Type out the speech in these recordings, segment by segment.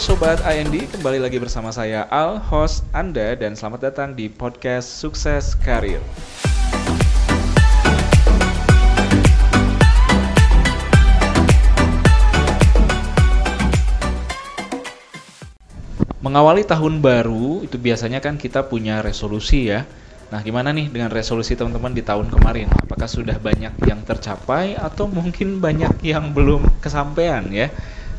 Sobat IND, kembali lagi bersama saya Al, host Anda dan selamat datang di podcast Sukses Karir. Mengawali tahun baru itu biasanya kan kita punya resolusi ya. Nah, gimana nih dengan resolusi teman-teman di tahun kemarin? Apakah sudah banyak yang tercapai atau mungkin banyak yang belum kesampaian ya?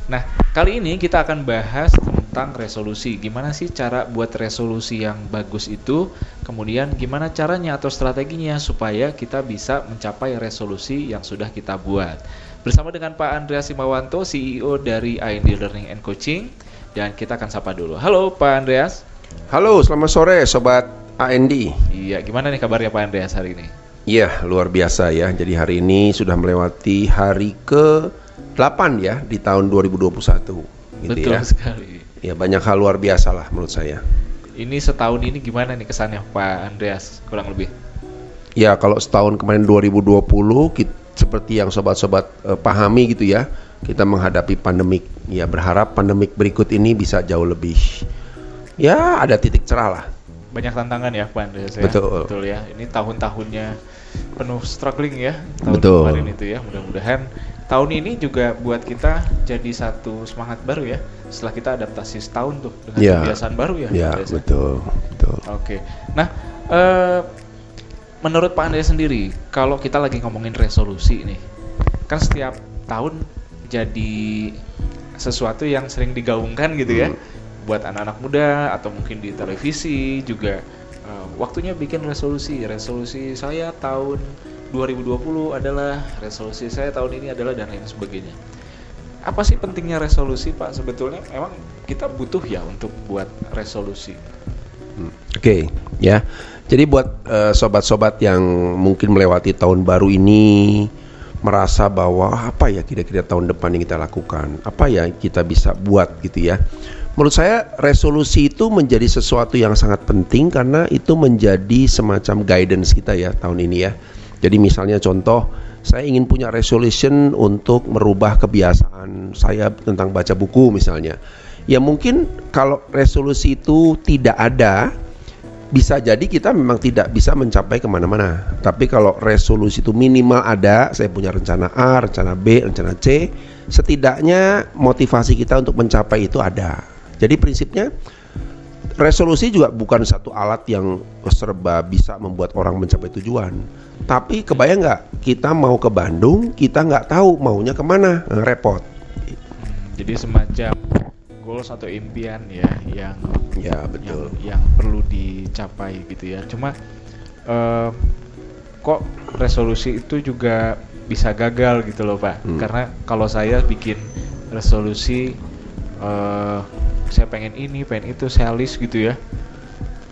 Nah, kali ini kita akan bahas tentang resolusi. Gimana sih cara buat resolusi yang bagus itu? Kemudian gimana caranya atau strateginya supaya kita bisa mencapai resolusi yang sudah kita buat. Bersama dengan Pak Andreas Simawanto, CEO dari IND Learning and Coaching. Dan kita akan sapa dulu. Halo Pak Andreas. Halo, selamat sore Sobat AND. Iya, gimana nih kabarnya Pak Andreas hari ini? Iya, luar biasa ya. Jadi hari ini sudah melewati hari ke 8 ya di tahun 2021 gitu Betul ya. sekali. Ya banyak hal luar biasa lah menurut saya. Ini setahun ini gimana nih kesannya Pak Andreas kurang lebih? Ya kalau setahun kemarin 2020 kita, seperti yang sobat-sobat eh, pahami gitu ya, kita menghadapi pandemik. Ya berharap pandemik berikut ini bisa jauh lebih ya ada titik cerah lah. Banyak tantangan ya Pak Andreas ya. Betul. Betul ya. Ini tahun-tahunnya penuh struggling ya tahun Betul. kemarin itu ya. Mudah-mudahan tahun ini juga buat kita jadi satu semangat baru ya. Setelah kita adaptasi setahun tuh dengan Ya. kebiasaan baru ya. Pak Ya ya? betul, betul. Oke. Nah, eh, menurut Pak Andreas sendiri, kalau kita lagi ngomongin resolusi nih, kan setiap tahun jadi sesuatu yang sering digaungkan gitu ya, Hmm. buat anak-anak muda atau mungkin di televisi juga waktunya bikin resolusi. Resolusi saya tahun 2020 adalah resolusi saya tahun ini adalah dan lain sebagainya. Apa sih pentingnya resolusi Pak sebetulnya? Emang kita butuh ya untuk buat resolusi? Hmm, Oke, ya. Jadi buat eh, sobat-sobat yang mungkin melewati tahun baru ini merasa bahwa "Ah, apa ya kira-kira tahun depan yang kita lakukan, apa ya kita bisa buat gitu ya. Menurut saya resolusi itu menjadi sesuatu yang sangat penting karena itu menjadi semacam guidance kita ya tahun ini ya. Jadi misalnya contoh saya ingin punya resolution untuk merubah kebiasaan saya tentang baca buku misalnya. Ya mungkin kalau resolusi itu tidak ada bisa jadi kita memang tidak bisa mencapai ke mana-mana. Tapi kalau resolusi itu minimal ada, saya punya rencana A, rencana B, rencana C, setidaknya motivasi kita untuk mencapai itu ada. Jadi prinsipnya resolusi juga bukan satu alat yang serba bisa membuat orang mencapai tujuan. Tapi kebayang nggak kita mau ke Bandung, kita nggak tahu maunya ke mana, Nah, repot. Jadi semacam goals atau impian ya yang Ya yang yang perlu dicapai gitu ya. Cuma eh, kok resolusi itu juga bisa gagal gitu loh Pak. Hmm. Karena kalau saya bikin resolusi eh saya pengen ini, pengen itu, saya list gitu ya.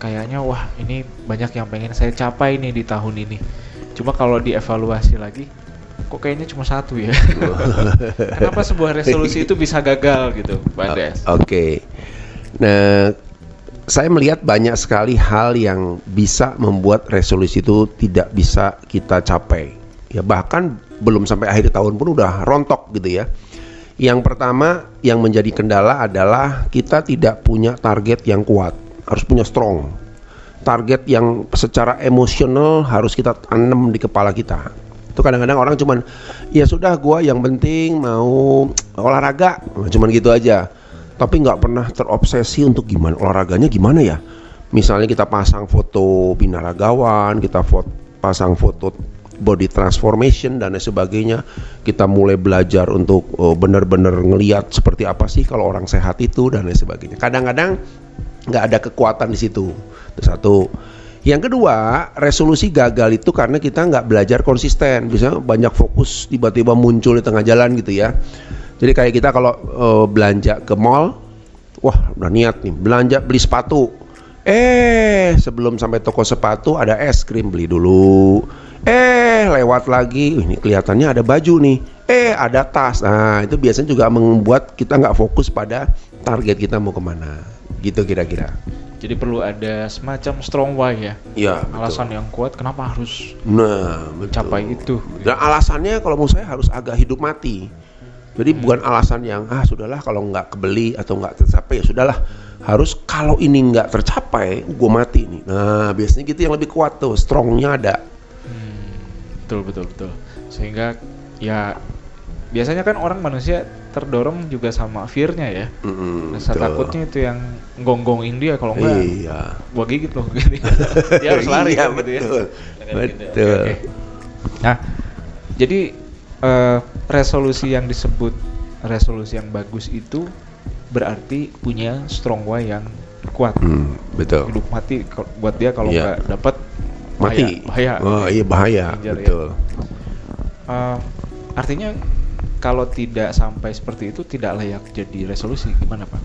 Kayaknya wah ini banyak yang pengen saya capai nih di tahun ini. Cuma kalau dievaluasi lagi kok kayaknya cuma satu ya. Kenapa sebuah resolusi itu bisa gagal gitu, Pak Andreas? Oke. Nah, saya melihat banyak sekali hal yang bisa membuat resolusi itu tidak bisa kita capai. Ya bahkan belum sampai akhir tahun pun udah rontok gitu ya. Yang pertama yang menjadi kendala adalah kita tidak punya target yang kuat, harus punya strong. Target yang secara emosional harus kita tanam di kepala kita. Itu kadang-kadang orang cuman ya sudah gua yang penting mau olahraga, cuman gitu aja. Tapi nggak pernah terobsesi untuk gimana olahraganya gimana ya. Misalnya kita pasang foto binaragawan, kita foto, pasang foto body transformation dan lain sebagainya. Kita mulai belajar untuk oh, benar-benar ngeliat seperti apa sih kalau orang sehat itu dan lain sebagainya. Kadang-kadang nggak ada kekuatan di situ. Itu satu. Yang kedua, resolusi gagal itu karena kita nggak belajar konsisten. Bisa banyak fokus tiba-tiba muncul di tengah jalan gitu ya. Jadi kayak kita kalau eh, belanja ke mall, wah udah niat nih belanja beli sepatu. Eh sebelum sampai toko sepatu ada es krim beli dulu. Eh lewat lagi, Wih, ini kelihatannya ada baju nih. Eh ada tas. Nah itu biasanya juga membuat kita nggak fokus pada target kita mau ke mana. Gitu kira-kira. Jadi perlu ada semacam strong why ya. Iya. Alasan yang kuat kenapa harus Nah, betul. mencapai itu. Dan alasannya kalau menurut saya harus agak hidup mati. Jadi bukan alasan yang ah sudahlah kalau nggak kebeli atau nggak tercapai ya sudahlah. Harus kalau ini nggak tercapai, gue mati nih. Nah biasanya gitu yang lebih kuat tuh, strongnya ada. Betul betul betul. Sehingga ya biasanya kan orang manusia terdorong juga sama fear-nya ya. Mm-mm, Rasa betul. takutnya itu yang gonggongin dia kalau enggak Iya. gua gigit loh gitu. dia harus lari Iya, kan gitu ya. betul. Gitu. Betul. Oke, oke. Nah, jadi eh, resolusi yang disebut resolusi yang bagus itu berarti punya strong why yang kuat. Hmm, betul. Hidup mati buat dia kalau Iya. nggak dapat Mati. Bahaya. bahaya. Oh iya bahaya. Ya. betul. Eh, artinya kalau tidak sampai seperti itu tidak layak jadi resolusi gimana pak?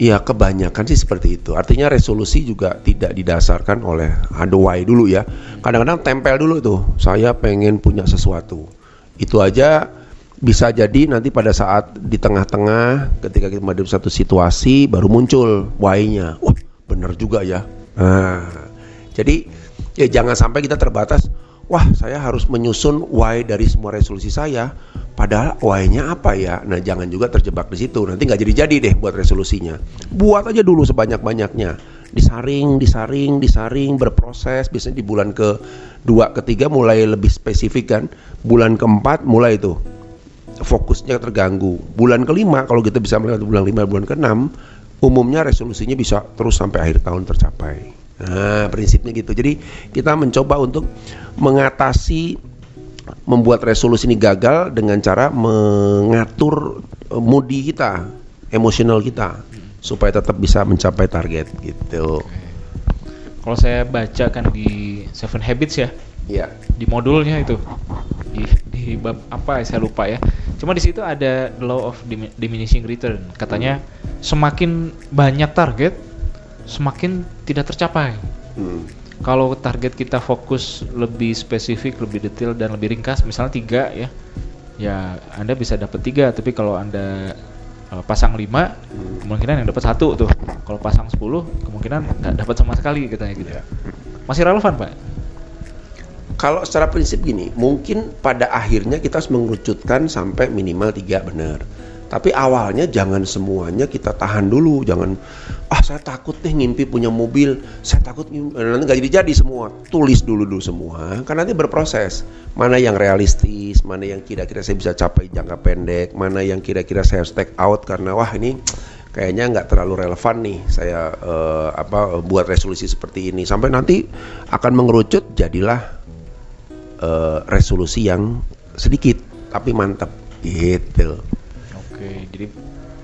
Iya kebanyakan sih seperti itu. Artinya resolusi juga tidak didasarkan oleh ada why dulu ya. Kadang-kadang tempel dulu tuh. Saya pengen punya sesuatu. Itu aja bisa jadi nanti pada saat di tengah-tengah ketika kita menghadapi satu situasi baru muncul why-nya. Wah bener juga ya. Nah, jadi ya jangan sampai kita terbatas. Wah saya harus menyusun why dari semua resolusi saya. Padahal why-nya apa ya? Nah jangan juga terjebak di situ. Nanti nggak jadi-jadi deh buat resolusinya. Buat aja dulu sebanyak-banyaknya. Disaring, disaring, disaring, berproses. Biasanya di bulan ke dua, ketiga mulai lebih spesifik kan. Bulan keempat mulai tuh fokusnya terganggu. Bulan kelima kalau kita bisa melihat bulan lima, bulan keenam, umumnya resolusinya bisa terus sampai akhir tahun tercapai. Nah, prinsipnya gitu. Jadi kita mencoba untuk mengatasi membuat resolusi ini gagal dengan cara mengatur eh, moodi kita, emosional kita supaya tetap bisa mencapai target gitu. Kalau saya baca kan di Seven Habits ya, Iya. di modulnya itu di, di bab apa ya, saya lupa ya. Cuma di situ ada the law of dimi- diminishing return. Katanya semakin banyak target, semakin tidak tercapai. Hmm. Kalau target kita fokus lebih spesifik, lebih detail dan lebih ringkas, misalnya tiga ya, ya anda bisa dapat tiga. Tapi kalau anda uh, pasang lima, kemungkinan yang dapat satu tuh. Kalau pasang 10 kemungkinan nggak dapat sama sekali katanya gitu. Masih relevan pak? Kalau secara prinsip gini, mungkin pada akhirnya kita harus mengerucutkan sampai minimal tiga benar. Tapi awalnya jangan semuanya kita tahan dulu, jangan ah saya takut nih ngimpi punya mobil, saya takut nanti nggak jadi-jadi semua. Tulis dulu dulu semua, kan nanti berproses. Mana yang realistis, mana yang kira-kira saya bisa capai jangka pendek, mana yang kira-kira saya harus take out karena wah ini kayaknya nggak terlalu relevan nih saya eh, apa buat resolusi seperti ini. Sampai nanti akan mengerucut jadilah eh, resolusi yang sedikit tapi mantap gitu. Oke, jadi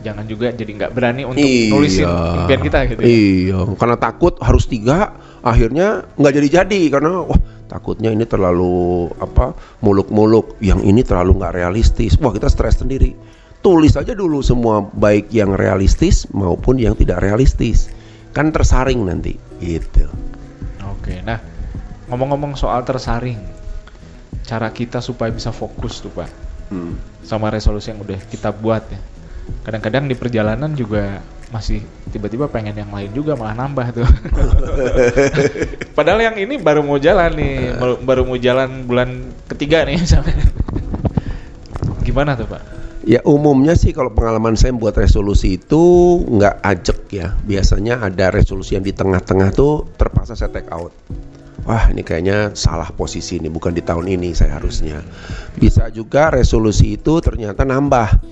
jangan juga jadi nggak berani untuk Iya. nulisin impian kita gitu. ya. Iya, karena takut harus tiga, akhirnya nggak jadi-jadi karena wah takutnya ini terlalu apa muluk-muluk, yang ini terlalu nggak realistis. Wah kita stres sendiri. Tulis aja dulu semua baik yang realistis maupun yang tidak realistis. Kan tersaring nanti, gitu. Oke, nah ngomong-ngomong soal tersaring, cara kita supaya bisa fokus tuh pak Hmm. sama resolusi yang udah kita buat ya. Kadang-kadang di perjalanan juga masih tiba-tiba pengen yang lain juga malah nambah tuh. Padahal yang ini baru mau jalan nih, baru, baru mau jalan bulan ketiga nih misalnya. Gimana tuh pak? Ya umumnya sih kalau pengalaman saya membuat resolusi itu nggak ajek ya. Biasanya ada resolusi yang di tengah-tengah tuh terpaksa saya take out. Wah ini kayaknya salah posisi ini bukan di tahun ini saya harusnya. Bisa juga resolusi itu ternyata nambah.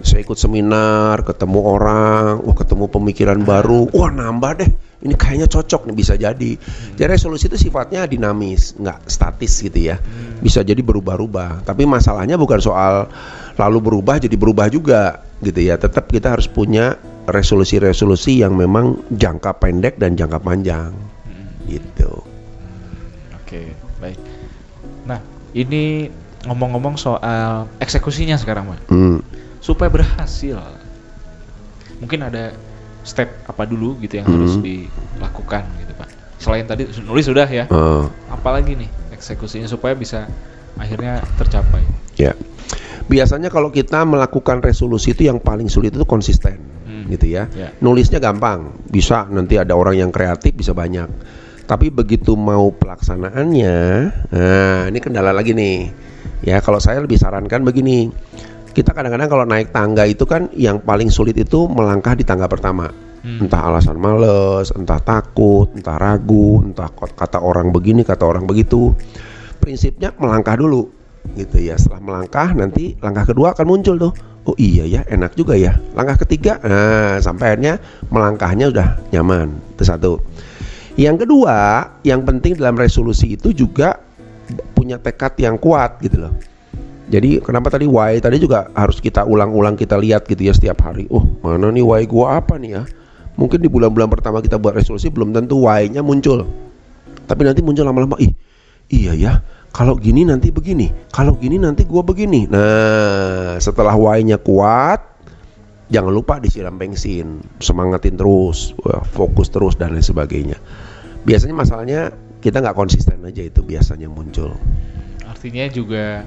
Saya ikut seminar, ketemu orang, wah ketemu pemikiran baru, wah nambah deh. Ini kayaknya cocok nih bisa jadi. Jadi resolusi itu sifatnya dinamis, nggak statis gitu ya. Bisa jadi berubah-ubah. Tapi masalahnya bukan soal lalu berubah jadi berubah juga gitu ya. Tetap kita harus punya resolusi-resolusi yang memang jangka pendek dan jangka panjang. Gitu. Ini ngomong-ngomong soal eksekusinya sekarang, Pak. Hmm. Supaya berhasil. Mungkin ada step apa dulu gitu yang harus Hmm. dilakukan gitu, Pak. Selain tadi nulis sudah ya. Eh, Apalagi nih eksekusinya supaya bisa akhirnya tercapai. Ya. Biasanya kalau kita melakukan resolusi itu yang paling sulit itu konsisten, Hmm. gitu ya. Ya. Nulisnya gampang, bisa nanti ada orang yang kreatif bisa banyak. Tapi begitu mau pelaksanaannya, nah ini kendala lagi nih. Ya kalau saya lebih sarankan begini, kita kadang-kadang kalau naik tangga itu kan yang paling sulit itu melangkah di tangga pertama. Hmm. Entah alasan males, entah takut, entah ragu, entah kata orang begini, kata orang begitu. Prinsipnya melangkah dulu, gitu ya. Setelah melangkah, nanti langkah kedua akan muncul tuh. Oh iya ya, enak juga ya. Langkah ketiga, nah sampai akhirnya melangkahnya udah nyaman. Itu satu. Yang kedua, yang penting dalam resolusi itu juga punya tekad yang kuat gitu loh. Jadi kenapa tadi why tadi juga harus kita ulang-ulang kita lihat gitu ya setiap hari. Oh mana nih why gua apa nih ya? Mungkin di bulan-bulan pertama kita buat resolusi belum tentu why-nya muncul. Tapi nanti muncul lama-lama, ih iya ya. Kalau gini nanti begini, kalau gini nanti gua begini. Nah setelah why-nya kuat, jangan lupa disiram bensin, semangatin terus, fokus terus dan lain sebagainya. Biasanya masalahnya kita nggak konsisten aja itu biasanya muncul. Artinya juga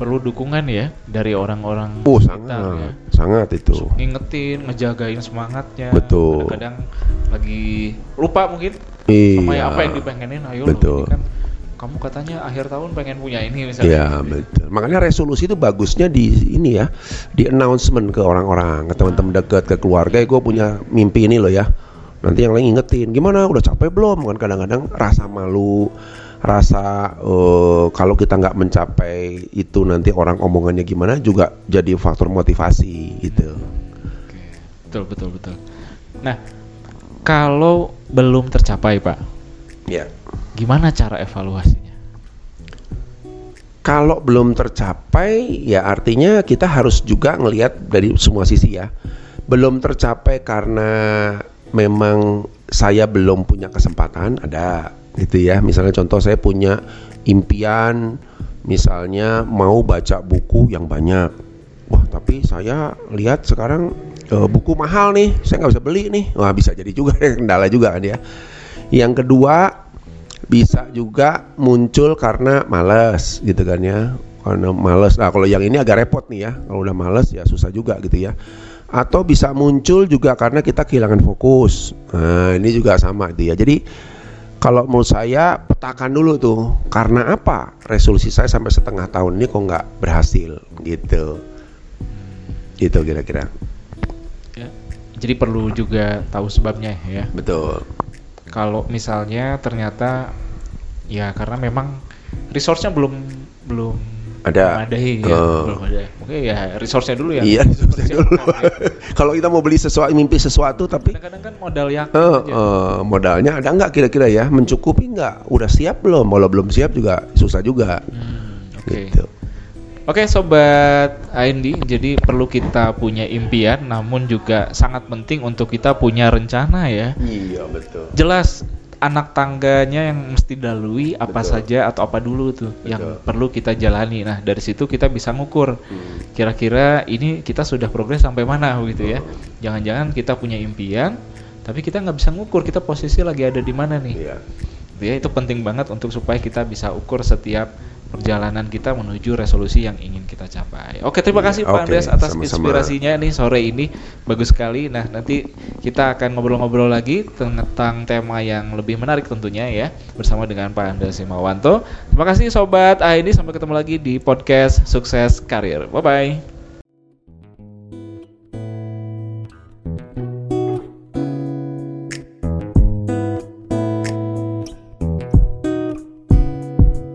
perlu dukungan ya dari orang-orang Oh sekitar sangat, ya. sangat itu. Ngingetin, ngejagain semangatnya. Betul. Kadang-kadang lagi lupa mungkin sama Iya. apa yang dipengenin. Ayo Betul. lo ini kan kamu katanya akhir tahun pengen punya ini misalnya. Iya betul. Makanya resolusi itu bagusnya di ini ya, di announcement ke orang-orang, ke teman-teman dekat, ke keluarga. Gue punya mimpi ini loh ya. Nanti yang lain ingetin, gimana? Udah capek belum? Kan kadang-kadang rasa malu, rasa eh, kalau kita nggak mencapai itu nanti orang omongannya gimana juga jadi faktor motivasi gitu. Oke. Betul betul betul. Nah, kalau belum tercapai, Pak, Ya. Gimana cara evaluasinya? Kalau belum tercapai, ya artinya kita harus juga ngelihat dari semua sisi ya. Belum tercapai karena memang saya belum punya kesempatan, ada gitu ya. Misalnya contoh saya punya impian, misalnya mau baca buku yang banyak. Wah, tapi saya lihat sekarang eh, buku mahal nih, saya nggak bisa beli nih. Wah, bisa jadi juga kendala juga kan ya. Yang kedua bisa juga muncul karena males gitu kan ya. Karena males. Nah kalau yang ini agak repot nih ya. Kalau udah males ya susah juga gitu ya. Atau bisa muncul juga karena kita kehilangan fokus. Nah ini juga sama itu ya. Jadi kalau menurut saya petakan dulu tuh. Karena apa? Resolusi saya sampai setengah tahun ini kok nggak berhasil gitu. Gitu kira-kira. Ya. Jadi perlu juga tahu sebabnya ya. betul Kalau misalnya ternyata ya karena memang resource-nya belum belum Ada. memadai ya, Eh. belum ada. Mungkin ya resource-nya dulu ya. iya susah dulu ya. kalau kita mau beli sesuatu mimpi sesuatu tapi Kadang-kadang kan modal Eh, aja. eh, modalnya ada nggak kira-kira ya? Mencukupi nggak? Udah siap belum? Kalau belum siap juga susah juga. Hmm, Oke. Gitu. Oke sobat AND, jadi perlu kita punya impian, namun juga sangat penting untuk kita punya rencana ya. Iya betul. Jelas anak tangganya yang mesti dilalui apa Betul. saja atau apa dulu tuh yang Betul. perlu kita jalani. Nah dari situ kita bisa ngukur Hmm. kira-kira ini kita sudah progres sampai mana gitu ya. Jangan-jangan kita punya impian, tapi kita nggak bisa ngukur kita posisi lagi ada di mana nih. Iya. Gitu ya, itu penting banget untuk supaya kita bisa ukur setiap perjalanan kita menuju resolusi yang ingin kita capai. Oke, terima Iya, kasih Pak oke, Andreas atas sama-sama. inspirasinya nih sore ini. Bagus sekali. Nah, nanti kita akan ngobrol-ngobrol lagi tentang tema yang lebih menarik tentunya ya bersama dengan Pak Andreas Simawanto. Terima kasih sobat. Ah ini sampai ketemu lagi di podcast Sukses Karir. Bye bye.